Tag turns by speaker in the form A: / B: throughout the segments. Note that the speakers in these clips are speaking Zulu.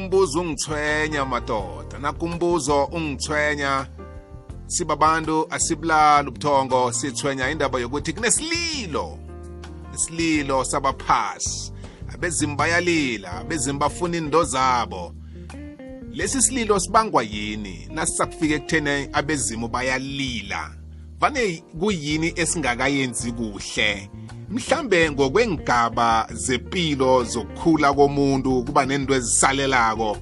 A: nakumbuzo ungithwenya madoda. Nakumbuzo ungithwenya sibabantu asibulala ubuthongo sithwenya indaba yokuthi kunesililo. Isililo sabaphasi abezimu bayalila abezimu bafuna indo zabo. Lesi sililo sibangwa yini? Nasisakufika ekutheni abezimu bayalila. Vane kuyini esingakayenzi kuhle? Mhlambe ngokwengaba zempilo zokukhula komuntu kuba nento ezisalelako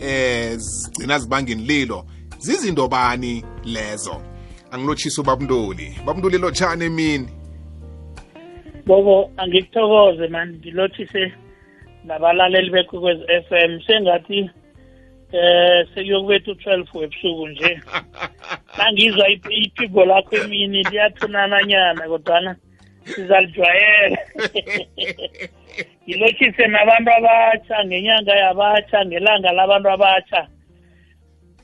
A: eh zigcina zibanga inlilo. Zizinto bani lezo? Angilotshisa ubabunduli. Babunduli lotshani emini?
B: Bobo angikuthokoze mani ngilothise nabalaleli bekwekwezi f m. Sengathi eh sekuyokubetha u-12 webusuku nje. Nangizwa iphiko lakho emini liyathunananyana kodwana sizalijwayela ngilothise nabantu abatsha ngenyanga yabatsha ngelanga labantu abatsha.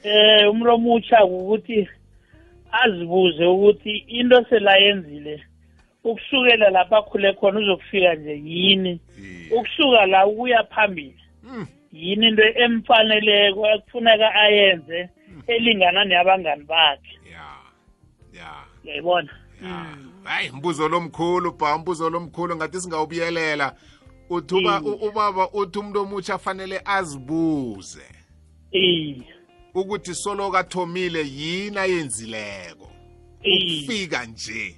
B: Eh umuntu omutsha ukuthi azibuze ukuthi into selayenzile ukusukela lapha akhule khona uzokufika nje yini? Ukusuka la ukuya phambili yini into emfaneleko ekufuneka ayenze elingana neyabangani bakhe?
A: Ya ya
B: uyayibona?
A: Hayi mbuzo lomkhulu ba mbuzo lomkhulu ngathi singawubuyelela uthi uba ubaba uthi umuntu omutsha afanele azibuze.
B: Iye
A: ukuthi solo kathomile yini ayenzileko? Ukufika nje.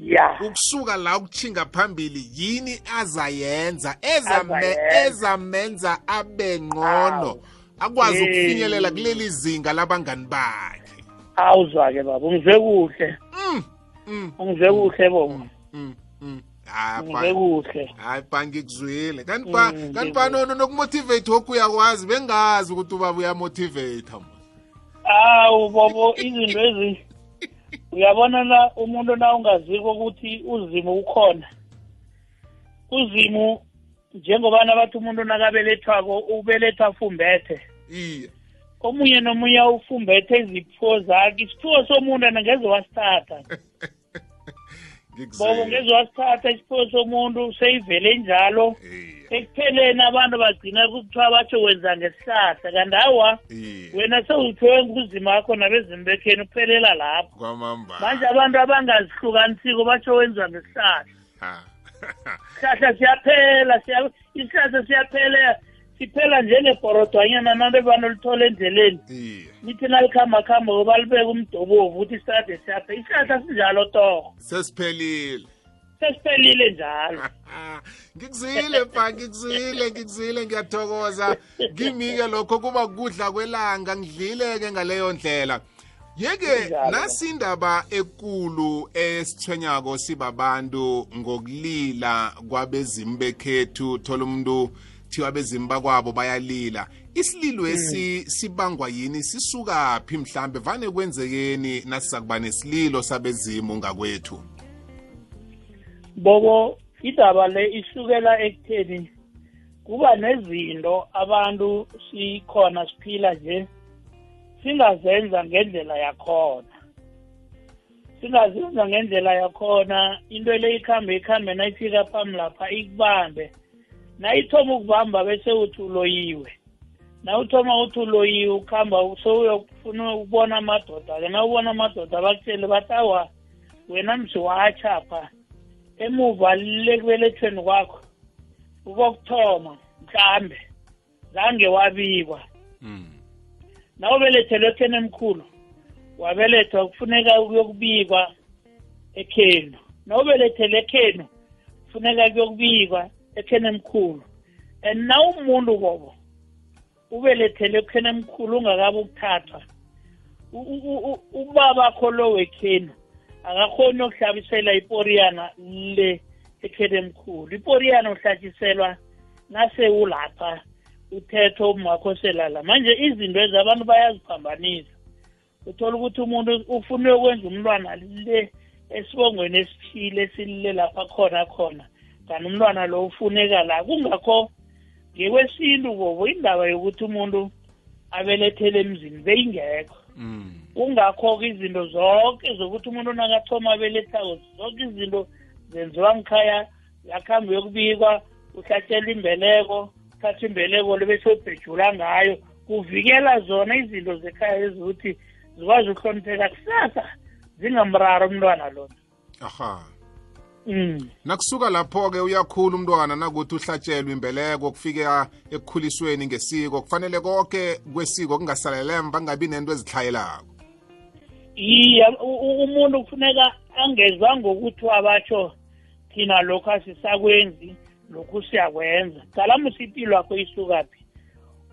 B: Ya.
A: Ukusuka la ukuchinga phambili yini azayenza? Ezame
B: Azayenza.
A: ezamenza abe ngcono akwazi
B: Eh.
A: ukufinyelela kuleli zinga labangani bakhe.
B: Awuzwa-ke baba ungizwe kuhle.
A: Mm, mm,
B: ungizwe kuhle bobo
A: mm, mm. Hayi,
B: ungizwe
A: ba-
B: kuhle.
A: Hayi ba ngikuzwile kanti ba
B: Mm,
A: kanti ba no- no- nokumotivate woku uyakwazi? Bengazi ukuthi ubaba uyamotivate mos.
B: awu bobo izinto ezi uyabona na umuntu na ungaziko ukuthi uzimu ukhona? Uzimu njengobana bathi umuntu nakabelethwako ubelethwa afumbethe
A: iye.
B: Omunye nomunye ufumbethe iziphiwo zakhe isiphiwo somuntu angeze wasithatha.
A: ngikuzwile
B: ngeze wasithatha isiphiwo somuntu seyivele njalo. Ekupheleni abantu bagcina kuthiwa batsho wenza ngesihlahla kanti awa
A: iye
B: wena sewuthiwe nguzima wakho nabezimu bekheni uphelela lapho. Manje abantu abangazihlukanisiko batsho wenziwa ngesihlahla. Isihlahla siyaphela siya- isihlahla siyaphela siphela njengebhorodwanyana nanto evane lithole endleleni. Nithi nalikhamba-khamba ngoba libeka umdobovu ukuthi isihlahla siyaphela isihlahla sinjalo torho
A: sesiphelile.
B: Sesiphelile njalo.
A: Ngikuzwile mfa ngikuzwile ngikuzwile ngiyathokoza. Kimi-ke lokho kuba kudla kwelanga ngidlile-ke ngaleyo ndlela. Yeke nasindaba ekulu esithwenyako sibabantu ngokulila kwabezimu bekhethu thola umuntu thiwa abezimu bakwabo bayalila. Isililo esi sibangwa yini? Sisukaphi mhlambe? Vane kwenzekeni nasizakuba nesililo sabezimu ngakwethu?
B: Bobo idaba le isukela ekutheni kuba nezinto abantu sikhona siphila nje singazenza ngendlela yakhona. Singazenza ngendlela yakhona into le ikhambe ikhambe nayifika phambi lapha ikubambe. Nayithoma ukubamba bese uthi uloyiwe. Nawuthoma uthi uloyiwe ukuhamba sowuyofuna ukubona amadoda-ke nawubona amadoda bakutshele bathi awa wena msiwatshapha emuva lekubelethweni kwakho ukokuthoma mhlambe zange wabikwa.
A: Mm.
B: nawubelethelwe ekheni emkhulu wabelethwa kufuneka ukuyokubikwa ekhenu. Nawubelethele ekhenu kufuneka kuyokubikwa ekheni emkhulu and nawumuntu bobo ubelethele ekheni emkhulu ungakabi ukuthathwa u- u- u- ubabakho lo wekhenu akakhoni ukuhlabisela iporiyana le ekheni emkhulu iporiyana uhlatshiselwa nasewulapha uthetho umakho selala manje izinto ezi abantu bayaziphambanisa. Uthola ukuthi umuntu ufune ukwenza umntwana le esibongweni esithile esilile lapha khona khona. Kanti umntwana lo ufuneka la kungakho ngekwesintu bobo indaba yokuthi umuntu abelethele emzini beyingekho
A: Mm.
B: kungakho-ke izinto zonke zokuthi umuntu nakathoma abelethako zonke izinto zenziwa ngikhaya yakhambe yokubikwa uhlatshelwa imbeleko thatha imbeleko le bese ubhejula ngayo kuvikela zona izinto zekhaya ezukuthi zikwazi ukuhlonipheka kusasa zingamrara umntwana lona
A: aha. Nakusuka lapho-ke uyakhula umntwana nakuthi uhlatshelwe imbeleko kufika ekukhulisweni ngesiko. Kufanele konke kwesiko kungasalele emva kungabi nento ezihlayelako
B: u- umuntu kufuneka angezwa ngokuthi wabatsho thina lokhu asisakwenzi lokhu siyakwenza. Calamusa impilo yakho isukaphi.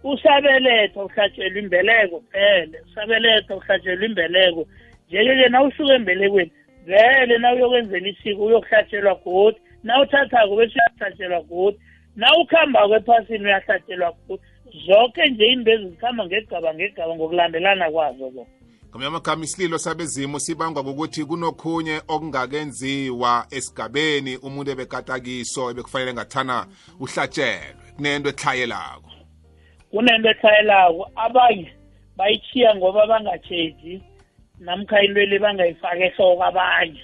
B: Usabeletha uhlatshelwa imbeleko vele usabeletha uhlatshelwa imbeleko. Njeke-ke na usuka embelekweni vele na uyokwenzela isiko uyokuhlatshelwa godi na uthathako bese uyakuhlatshelwa godi na ukuhambako ephasini uyahlatshelwa godi zonke nje into ezikhamba ngegaba ngegaba ngokulandelana kwazo bo.
A: Ngamanye amagama isililo sabezimo sibangwa ngokuthi kunokhunye okungakenziwa esigabeni umuntu ebekata kiso ebekufanele ngathana uhlatshelwe. Kunento etlhayelako.
B: Kunento ethayelako abanye bayithiya ngoba bangatshedi namkha into le bangayifaki ehloko abanye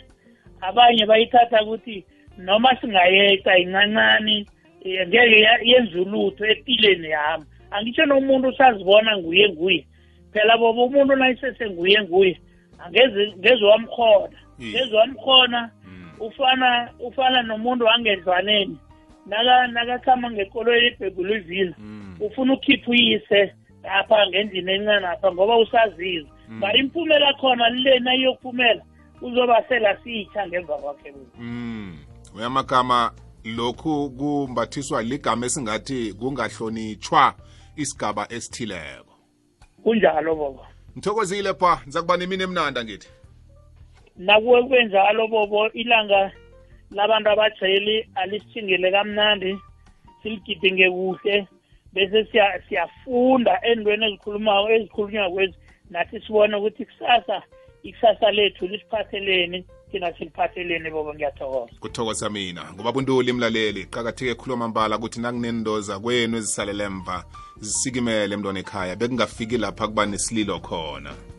B: abanye bayithatha ukuthi noma singayeqa incancani eh, ngeke yenze ulutho empilweni yami angitsho nomuntu usazibona nguye nguye phela bobo umuntu nayisese nguye nguye angeze ngeze wamkhona ngeze wamkhona
A: Mm.
B: ufana ufana nomuntu wangedlwaneni naka nakakhamba ngekoloyi ebhebhula ivila
A: Mm.
B: ufuna ukhipha uyise lapha ngendlini encane apha ngoba usazizwa
A: Mm.
B: Mara impumela khona le nayiyokuphumela uzoba sela siyitsha ngemva kwakhe. Lo
A: Mm. uyamagama lokhu kumbathiswa ligama esingathi kungahlonitshwa isigaba esithileko.
B: Kunjalo bobo.
A: Ngithokozile pha niza kuba nemini emnanda ngithi?
B: Nakuwe kwenjalo bobo. Ilanga labantu abajayeli alisithingele kamnandi siligidinge kuhle bese siya- siyafunda endweni ezikhulumayo ezikhulunywa kwezi nathi sibone ukuthi kusasa ikusasa lethu lisiphatheleni thina siliphatheleni bobo ngiyathokoza.
A: Kuthokoza mina. Ngoba buntuli mlaleli qakatheke khuluma mbala ukuthi nakunendoza kwenu ezisalele emva zisikimele mntwana ekhaya bekungafiki lapha kuba nesililo khona.